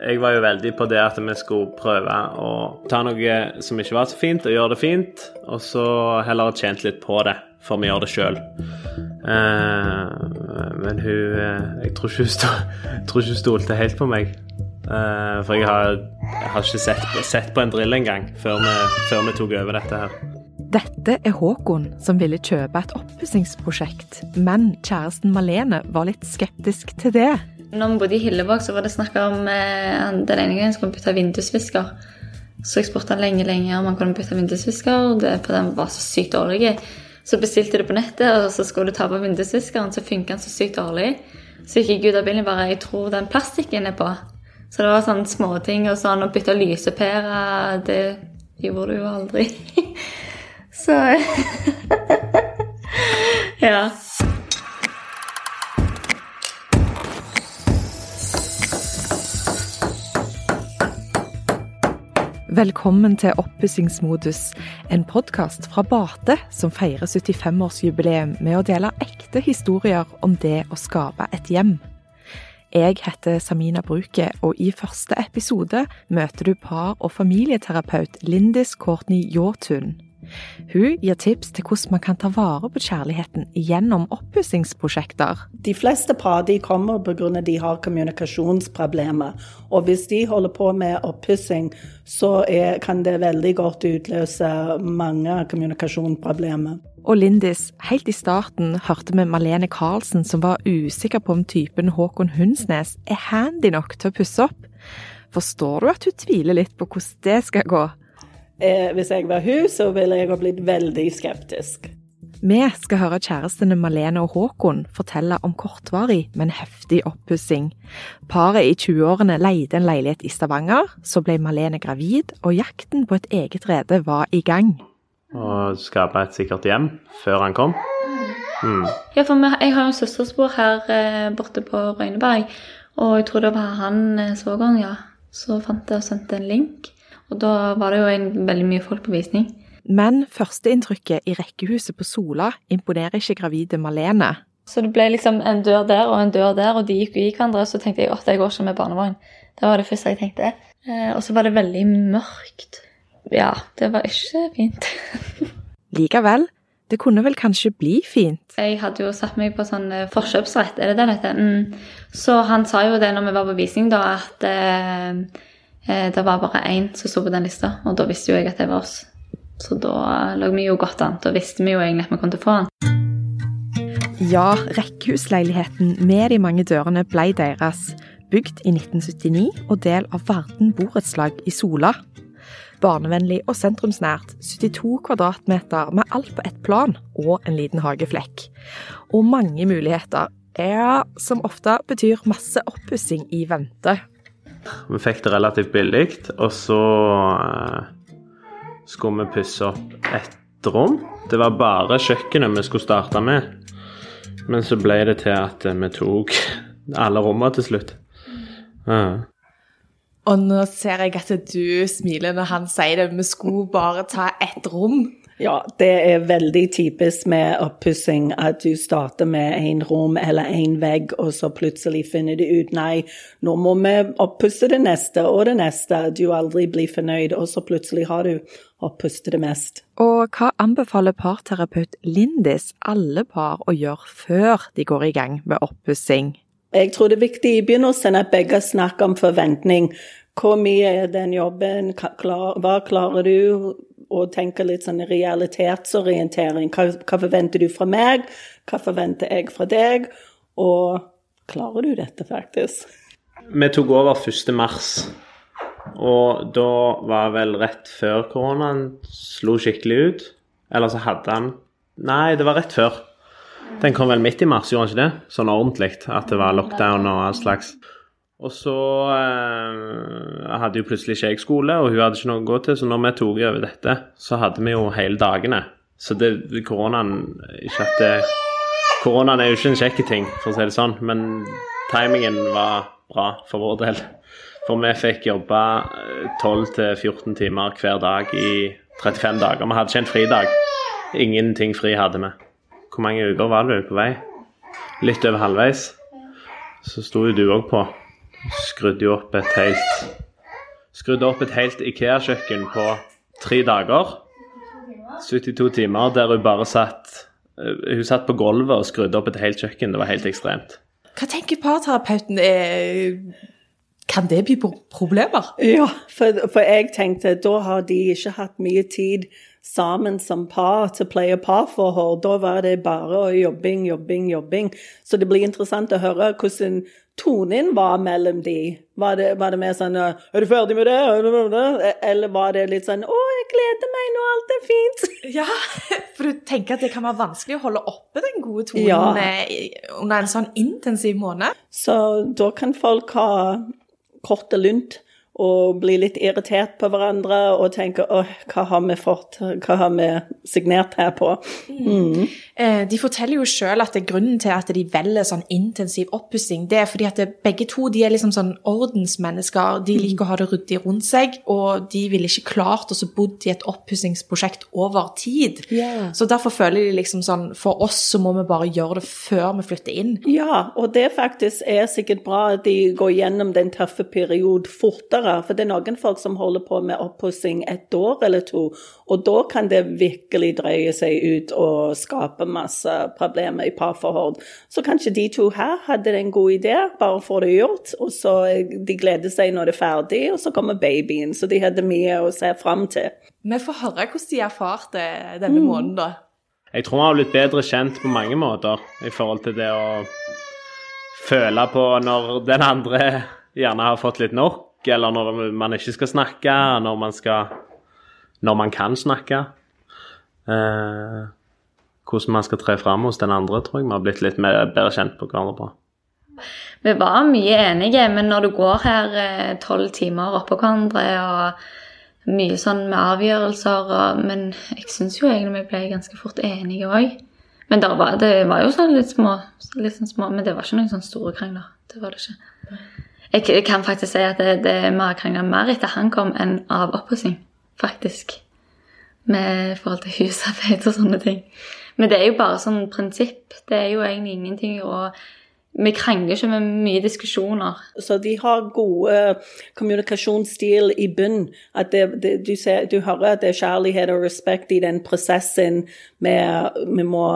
jeg var jo veldig på det at vi skulle prøve å ta noe som ikke var så fint, og gjøre det fint, og så heller tjent litt på det, for vi gjør det sjøl. men hun Jeg tror ikke hun, stå, tror ikke hun stolte helt på meg. for jeg har, jeg har ikke sett, sett, på en drill engang før, før vi tok over dette her. Dette er Håkon som ville kjøpe et oppussingsprosjekt, men kjæresten Malene var litt skeptisk til det. Når vi bodde i Hillevåg, så var det snakk om eh, den ene gangen skulle bytte vindusvisker. Så jeg spurte han lenge lenge om han kunne bytte vindusvisker, for den var så sykt dårlig. Så bestilte du på nettet, og så skulle du ta på vindusviskeren, så funka den så sykt dårlig. Så gikk jeg ut av bilen bare Jeg tror den plastikken er på. Så det var sånne småting og sånn å bytte lysepære Det gjorde du jo aldri. så Ja. Velkommen til Oppussingsmodus, en podkast fra Bate som feirer 75-årsjubileum med å dele ekte historier om det å skape et hjem. Jeg heter Samina Bruke, og i første episode møter du par- og familieterapeut Lindis Courtney Jåtun. Hun gir tips til hvordan man kan ta vare på kjærligheten gjennom oppussingsprosjekter. De fleste par de kommer pga. de har kommunikasjonsproblemer. Og hvis de holder på med oppussing, så er, kan det veldig godt utløse mange kommunikasjonsproblemer. Og Lindis, helt i starten hørte vi Malene Karlsen som var usikker på om typen Håkon Hunsnes er handy nok til å pusse opp. Forstår du at hun tviler litt på hvordan det skal gå? Eh, hvis jeg var hun, så ville jeg ha blitt veldig skeptisk. Vi skal høre kjærestene Malene og Håkon fortelle om kortvarig, men heftig oppussing. Paret i 20-årene leide en leilighet i Stavanger, så ble Malene gravid, og jakten på et eget rede var i gang. Å skape et sikkert hjem før han kom? Mm. Ja, for jeg har jo søsterspor her eh, borte på Røyneberg, og jeg tror det var han så gang, ja, så fant jeg og sendte en link. Og da var det jo en, veldig mye folk på visning. Men førsteinntrykket i rekkehuset på Sola imponerer ikke gravide Malene. Så det ble liksom en dør der og en dør der, og de gikk i hverandre. Så tenkte jeg at jeg går ikke med barnevogn. Det var det første jeg tenkte. Eh, og så var det veldig mørkt. Ja, det var ikke fint. Likevel, det kunne vel kanskje bli fint? Jeg hadde jo satt meg på sånn eh, forkjøpsrett, er det det dette? Mm. Så han sa jo det når vi var på visning, da, at Eh, det var bare én som sto på den lista, og da visste jo jeg at det var oss. Så da lå vi jo godt an. Da visste vi jo egentlig at vi kom til å få den. Ja, rekkehusleiligheten med de mange dørene ble deres. Bygd i 1979 og del av Varden borettslag i Sola. Barnevennlig og sentrumsnært. 72 kvadratmeter med alt på ett plan og en liten hageflekk. Og mange muligheter. Ja, som ofte betyr masse oppussing i vente. Vi fikk det relativt billig, og så uh, skulle vi pusse opp ett rom. Det var bare kjøkkenet vi skulle starte med. Men så ble det til at vi tok alle rommene til slutt. Uh. Og nå ser jeg at du smiler når han sier det. Vi skulle bare ta ett rom. Ja, det er veldig typisk med oppussing at du starter med en rom eller en vegg, og så plutselig finner du ut nei, nå må vi oppusse det neste og det neste. Du aldri blir fornøyd, og så plutselig har du oppusset det mest. Og hva anbefaler parterapeut Lindis alle par å gjøre før de går i gang med oppussing? Jeg tror det er viktig i begynnelsen at begge snakker om forventning. Hvor mye er den jobben? Hva klarer du? Og tenke litt sånn realitetsorientering. Hva, hva, forventer du fra meg? Hva forventer jeg fra deg? Og klarer du dette, faktisk? Vi tok over 1. mars, og da var vel rett før koronaen slo skikkelig ut. Eller så hadde han Nei, det var rett før. Den kom vel midt i mars, gjorde han ikke det? Sånn ordentlig. At det var lockdown og all slags. Og så eh, hadde jo plutselig ikke jeg skole, og hun hadde ikke noe å gå til. Så når vi tok over dette, så hadde vi jo hele dagene. Så det, koronaen Ikke at det Koronaen er jo ikke en kjekk ting, for å si det sånn, men timingen var bra for vår del. For vi fikk jobbe 12-14 eh, timer hver dag i 35 dager. Vi hadde ikke en fridag. Ingenting fri hadde vi. Hvor mange uker var du på vei? Litt over halvveis. Så sto jo du òg på. Skrudde jo opp et helt Skrudde opp et helt Ikea-kjøkken på tre dager. 72 timer der hun bare satt eh, Hun satt på gulvet og skrudde opp et helt kjøkken. Det var helt ekstremt. Hva tenker parterapeuten? er kan det bli pro- problemer? Ja, for, for jeg tenkte da har de ikke hatt mye tid sammen som par til å pleie parforhold. Da var det bare jobbing, jobbing, jobbing. Så det blir interessant å høre hvordan tonen var mellom de. Var det, var det mer sånn Er du ferdig med det? Er du ferdig med det? Eller var det litt sånn Å, jeg gleder meg nå, alt er fint. Ja, for du tenker at det kan være vanskelig å holde oppe den gode tonen Ja. eh, under en sånn intensiv måned. Så da kan folk ha korte lunt og blir litt irritert på hverandre og tenker åh, hva har vi fått, hva har vi signert her på? Mm. Mm. De forteller jo selv at det er grunnen til at de velger sånn intensiv oppussing, det er fordi at begge to de er liksom sånn ordensmennesker. De liker å ha det ryddig rundt seg, og de ville ikke klart å bo i et oppussingsprosjekt over tid. Yeah. Så derfor føler de liksom sånn For oss så må vi bare gjøre det før vi flytter inn. Ja, og det faktisk er sikkert bra at de går gjennom den tøffe perioden fortere, for det er noen folk som holder på med oppussing et år eller to, og da kan det virkelig drøye seg ut og skape masse problemer i parforhold. Så kanskje de to her hadde en god idé, bare få det gjort, og så de gleder seg når det er ferdig, og så kommer babyen, så de hadde mye å se fram til. Vi får høre hvordan de erfarte denne måneden, da. Jeg tror vi har blitt bedre kjent på mange måter i forhold til det å føle på når den andre gjerne har fått litt nok, eller når man ikke skal snakke, når man skal Når man kan snakke. Eh, hvordan man skal tre fram hos den andre, tror jeg vi har blitt litt mer, bedre kjent på hverandre på. Vi var mye enige, men når du går her eh, tolv timer oppå hverandre og mye sånn med avgjørelser og, Men jeg syns jo egentlig vi ble ganske fort enige òg. Men var, det var jo sånn litt små, litt sånn små Men det var ikke noen sånn store krangler. Det var det ikke. Jeg, kan faktisk si at det, det, vi har krangla mer etter han kom, enn av oppussing. Faktisk. Med forhold til husarbeid og sånne ting. Men det er jo bare sånn prinsipp. Det er jo egentlig ingenting å Vi krangler ikke med mye diskusjoner. Så de har gode kommunikasjonsstil i bunn. At det, det, du, ser, du hører at det er kjærlighet og respekt i den prosessen med Vi må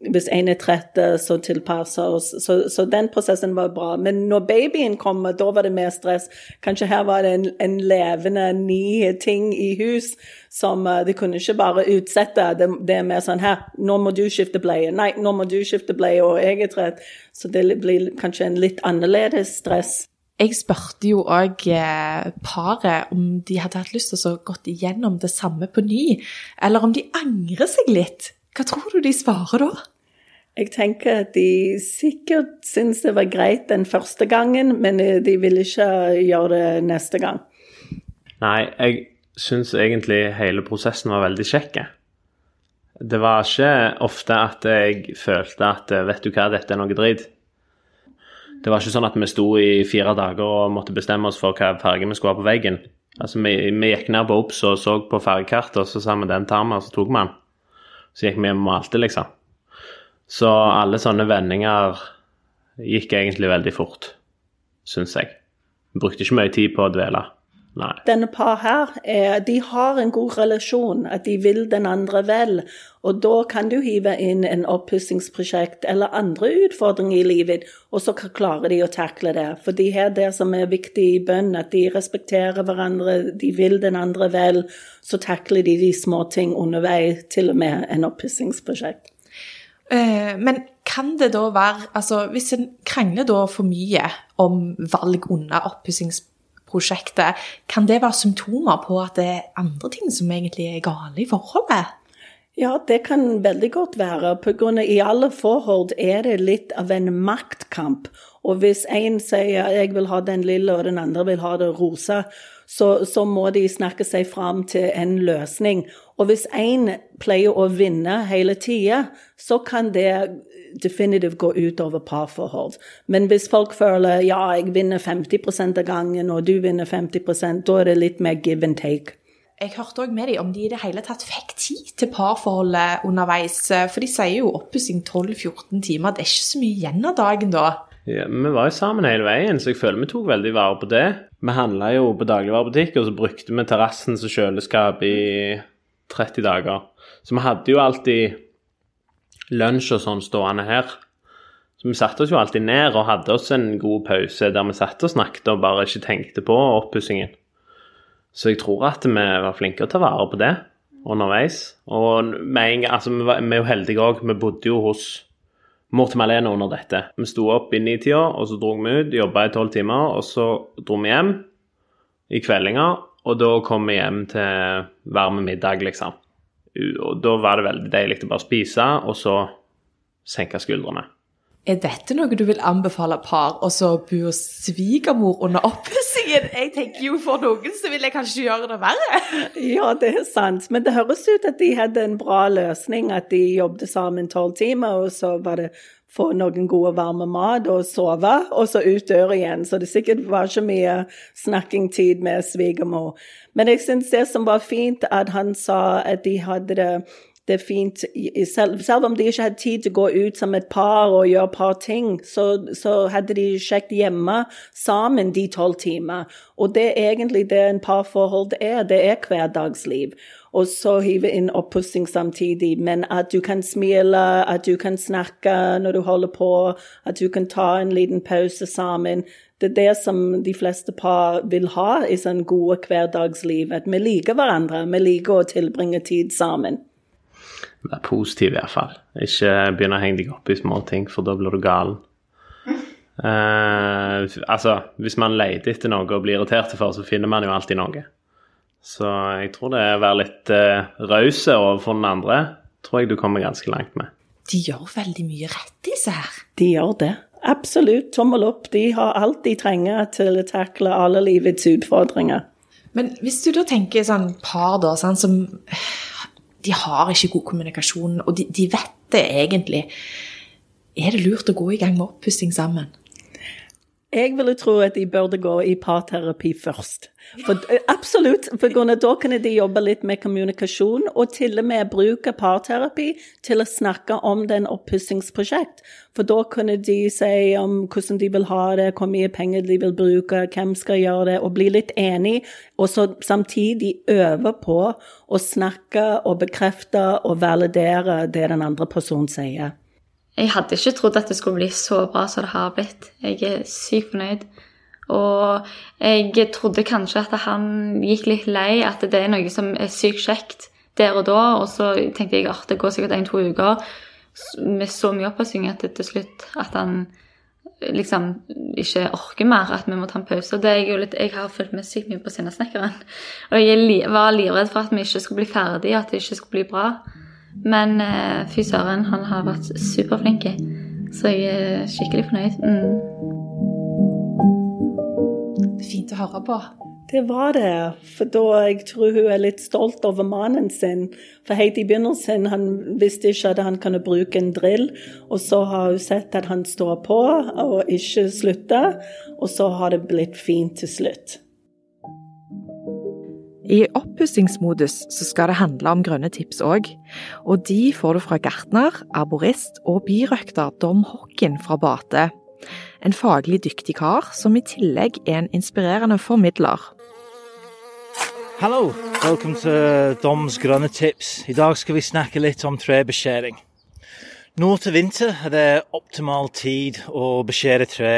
Hvis en er trett, så tilpasser oss. Så, så den prosessen var bra. Men når babyen kommer, da var det mer stress. Kanskje her var det en, en levende, ny ting i hus som uh, de kunne ikke bare utsette. Det, det er mer sånn her, nå må du skifte bleie. Nei, nå må du skifte bleie, og jeg er trett. Så det blir kanskje en litt annerledes stress. Jeg spurte jo òg eh, paret om de hadde hatt lyst til å gå igjennom det samme på ny, eller om de angrer seg litt. Hva tror du de svarer da? Jeg tenker at de sikkert syns det var greit den første gangen, men eh, de vil ikke gjøre det neste gang. Nei, jeg syns egentlig hele prosessen var veldig kjekk. Det var ikke ofte at jeg følte at vet du hva, dette er noe drit. Det var ikke sånn at vi sto i fire dager og måtte bestemme oss for hva farge vi skulle ha på veggen. Altså, vi, vi gikk ned på Obs og så på fargekartet, og så sa vi den tar vi, og så tok vi den. Så gikk vi hjem og malte, liksom. Så alle sånne vendinger gikk egentlig veldig fort, syns jeg. Brukte ikke mye tid på å dvele. Nei. Denne par her, er, de har en god relasjon, at de vil den andre vel. Og da kan du hive inn en oppussingsprosjekt eller andre utfordringer i livet, og så klarer de å takle det. For de er det som er viktig i bønn, at de respekterer hverandre, de vil den andre vel. Så takler de de små ting underveis, til og med en oppussingsprosjekt. Eh, men kan det da være altså Hvis en krangler da for mye om valg under oppussingsprosjektet, kan det være symptomer på at det er andre ting som egentlig er gale i forholdet? Ja, det kan veldig godt være. På grunn av I alle forhold er det litt av en maktkamp. Og hvis en sier 'jeg vil ha den lille', og den andre vil ha det rosa, så, så må de snakke seg fram til en løsning. Og hvis en pleier å vinne hele tida, så kan det definitivt gå utover parforhold. Men hvis folk føler 'ja, jeg vinner 50% av gangen', og du vinner 50% da er det litt mer give and take. Jeg hørte òg med dem om de i det hele tatt fikk tid til parforholdet underveis. For de sier jo oppussing 12-14 timer. Det er ikke så mye igjen av dagen da. Ja, vi var jo sammen hele veien, så jeg føler vi tok veldig vare på det. Vi handla jo på dagligvarebutikk, og så brukte vi terrassen som kjøleskap i 30 dager. Så vi hadde jo alltid lunsj og sånn stående her. Så vi satte oss jo alltid ned og hadde oss en god pause der vi satt og snakket og bare ikke tenkte på oppussingen. Så jeg tror at vi var flinke å ta vare på det underveis. Og med altså vi, var, vi er jo heldige òg, vi bodde jo hos mor til Malene under dette. Vi sto opp i nitida, og så dro vi ut, jobba i tolv timer, og så dro vi hjem i kveldinga, og da kom vi hjem til varm middag, liksom. Og da var det veldig deilig å bare spise, og så senke skuldrene. Er dette noe du vil anbefale par og så bo hos svigermor under oppussingen? Jeg tenker jo For noen så vil jeg kanskje gjøre det verre. Ja, det er sant. Men det høres ut at de hadde en bra løsning. At de jobbet sammen tolv timer, og så var det få noen gode, varme mat og sove, og så ut døra igjen. Så det sikkert var ikke mye snakkingtid med svigermor. Men jeg syns det som var fint, at han sa at de hadde det det fint selv, selv, om de ikke hadde tid til å gå ut som et par og gjøre et par ting, så, så hadde de kjekt hjemme sammen de tolv timer. Og det er egentlig det en parforhold er. Det er hverdagsliv. Og så hive inn oppussing samtidig. Men at du kan smile, at du kan snakke når du holder på, at du kan ta en liten pause sammen. Det er det som de fleste par vil ha i sånn gode hverdagsliv. At vi liker hverandre. Vi liker å tilbringe tid sammen. Vær positiv, i hvert fall. Ikke begynne å henge deg opp i småting, for da blir du galen. Uh, altså, hvis man leter etter noe og blir irritert for, så finner man jo alltid noe. Så jeg tror det er å være litt uh, rause overfor den andre, tror jeg du kommer ganske langt med. De gjør veldig mye rett, disse her. De gjør det. Absolutt. Tommel opp. De har alt de trenger til å takle alle livets utfordringer. Men hvis du da tenker sånn par da, sånn, som de har ikke god kommunikasjon, og de, de vet det egentlig. Er det lurt å gå i gang med oppussing sammen? Jeg ville tro at de burde gå i parterapi først. For, eh, absolutt. For da kan de jobbe litt med kommunikasjon, og til og med bruke parterapi til å snakke om den oppussingsprosjekt. For da kunne de si om hvordan de vil ha det, hvor mye penger de vil bruke, hvem skal gjøre det, og bli litt enig, og så samtidig øve på å snakke og bekrefte og validere det den andre personen sier. Jeg hadde ikke trodd at det skulle bli så bra som det har blitt. Jeg er sykt fornøyd. Og jeg trodde kanskje at han gikk litt lei, at det er noe som er sykt kjekt der og da. Og så tenkte jeg at det går sikkert en-to uker med så mye oppassing at til slutt at han liksom ikke orker mer, at vi må ta en pause. Det er jo litt, Jeg har fulgt med sykt mye på Sinnasnekkeren. Og jeg var livredd for at vi ikke skulle bli ferdige, at det ikke skulle bli bra. Men uh, fy søren, han har vært superflink. Så jeg er skikkelig fornøyd. Mm. Fint å høre på. Det var det. For da jeg tror hun er litt stolt over mannen sin. For helt i begynnelsen han visste ikke at han kunne bruke en drill. Og så har hun sett at han står på og ikke slutter. Og så har det blitt fint til slutt. I oppussingsmodus så skal det handle om grønne tips òg. Og de får du fra gartner, arborist og birøkter Dom Hocken fra Bate. En faglig dyktig kar som i tillegg er en inspirerende formidler. Hallo, velkommen til Doms grønne tips. I dag skal vi snakke litt om trebeskjæring. Nå til vinter er det optimal tid å beskjære tre.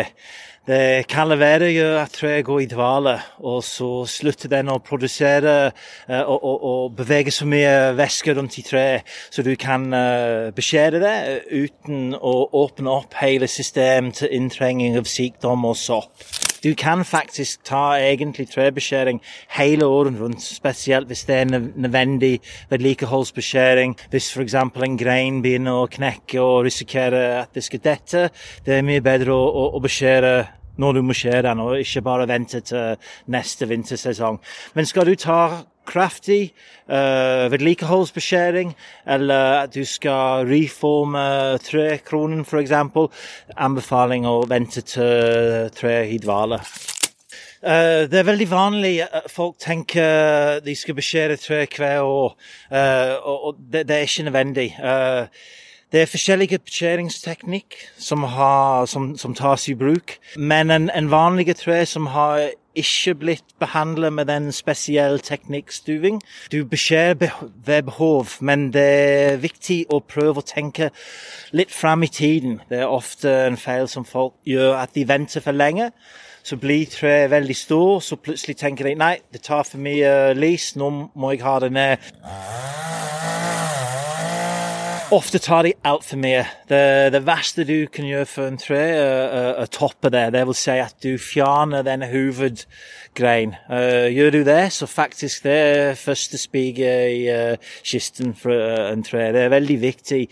Det kalde været gjør at treet går i dvale, og så slutter den å produsere uh, og, og, og, bevege så mye væske rundt i treet, så du kan beskjede beskjære det uten å åpne opp hele systemet til inntrenging av sykdom og sopp. Du kan faktisk ta egentlig trebeskjæring hele året rundt, spesielt hvis det er nødvendig vedlikeholdsbeskjæring. Hvis f.eks. en grein begynner å knekke og risikere at det skal dette, det er mye bedre å, å, å beskjære når du må skjære den, og ikke bare vente til neste vintersesong. Men skal du ta kraftig uh, vedlikeholdsbeskjæring, eller at du skal reforme trekronen f.eks., anbefaling å vente til treet i dvale. Uh, det er veldig vanlig at folk tenker de skal beskjære tre hver år, uh, og det, det, er ikke nødvendig. Uh, Det er forskjellige beskjæringsteknikk som, som, som tas i bruk, men en, en vanlig tre som har ikke blitt behandlet med den spesielle teknikkstuving. Du beskjærer ved behov, men det er viktig å prøve å tenke litt fram i tiden. Det er ofte en feil som folk gjør, at de venter for lenge. Så blir treet veldig stor, så plutselig tenker de nei, det tar for mye lys, nå må jeg ha det ned. Ofte tar de altfor mye. Det, det, verste du kan gjøre for en tre, er å toppe det. Det vil si at du fjerner denne hovedgreien. Uh, gjør du det, så faktisk det er første spiker i uh, kisten for uh, en tre. Det er veldig viktig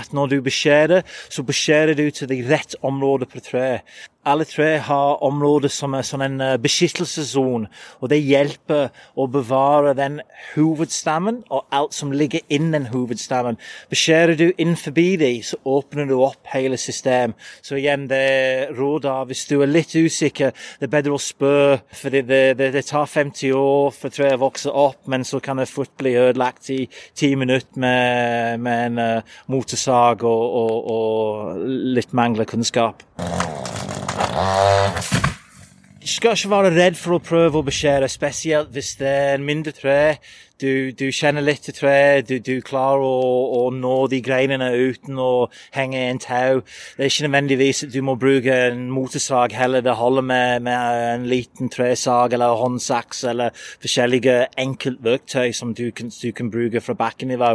at når du beskjærer, så beskjærer du til det rette området på treet. Alle tre har områder som er sånn en beskyttelsessone, og det hjelper å bevare den hovedstammen og alt som ligger innen hovedstammen. Beskjærer du inn forbi dem, så åpner du opp hele systemet. Så igjen, det råder hvis du er litt usikker, det er bedre å spørre, for det, det, det, tar 50 år for treet å vokse opp, men så kan det fort bli ødelagt i ti minutter med, med en uh, motorsag og, og, og litt mangler kunnskap. Skal ikke være redd for å prøve å beskjære, spesielt hvis det er en mindre tre. Du, du kjenner litt til treet, du, du, klarer å, å, nå de greinene uten å henge en tau. Det er ikke nødvendigvis at du må bruke en motorsag heller. Det holder med, med en liten tresag eller håndsaks eller forskjellige enkeltverktøy som du kan, du kan bruke fra bakkenivå.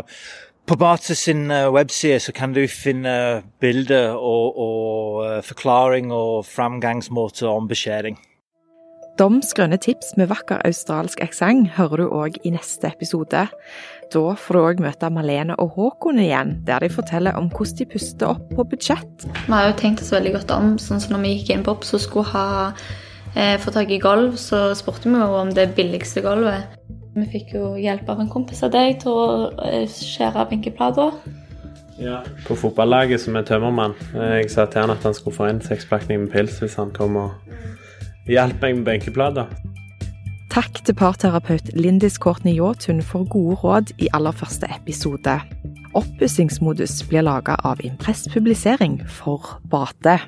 På Bate sin eh, webside så kan du finne bilder og, og eh, forklaring og framgangsmåter om beskjæring. Doms grønne tips med vakker australsk aksent hører du òg i neste episode. Da får du òg møte Malene og Håkon igjen, der de forteller om hvordan de puster opp på budsjett. Vi har jo tenkt oss veldig godt om. sånn som når vi gikk inn på opp, så skulle ha eh, få tak i gulv, så spurte vi jo om det billigste gulvet. Vi fikk jo hjelp av en kompis av deg til å eh, skjære benkeplater. Ja. På fotballaget som er tømmermann. Eh, jeg sa til han at han skulle få en sekspakning med pils hvis han kom og hjalp meg med benkeplater. Takk til parterapeut Lindis Courtney Jåtun for gode råd i aller første episode. Oppussingsmodus blir laga av Impress Publisering for Bate.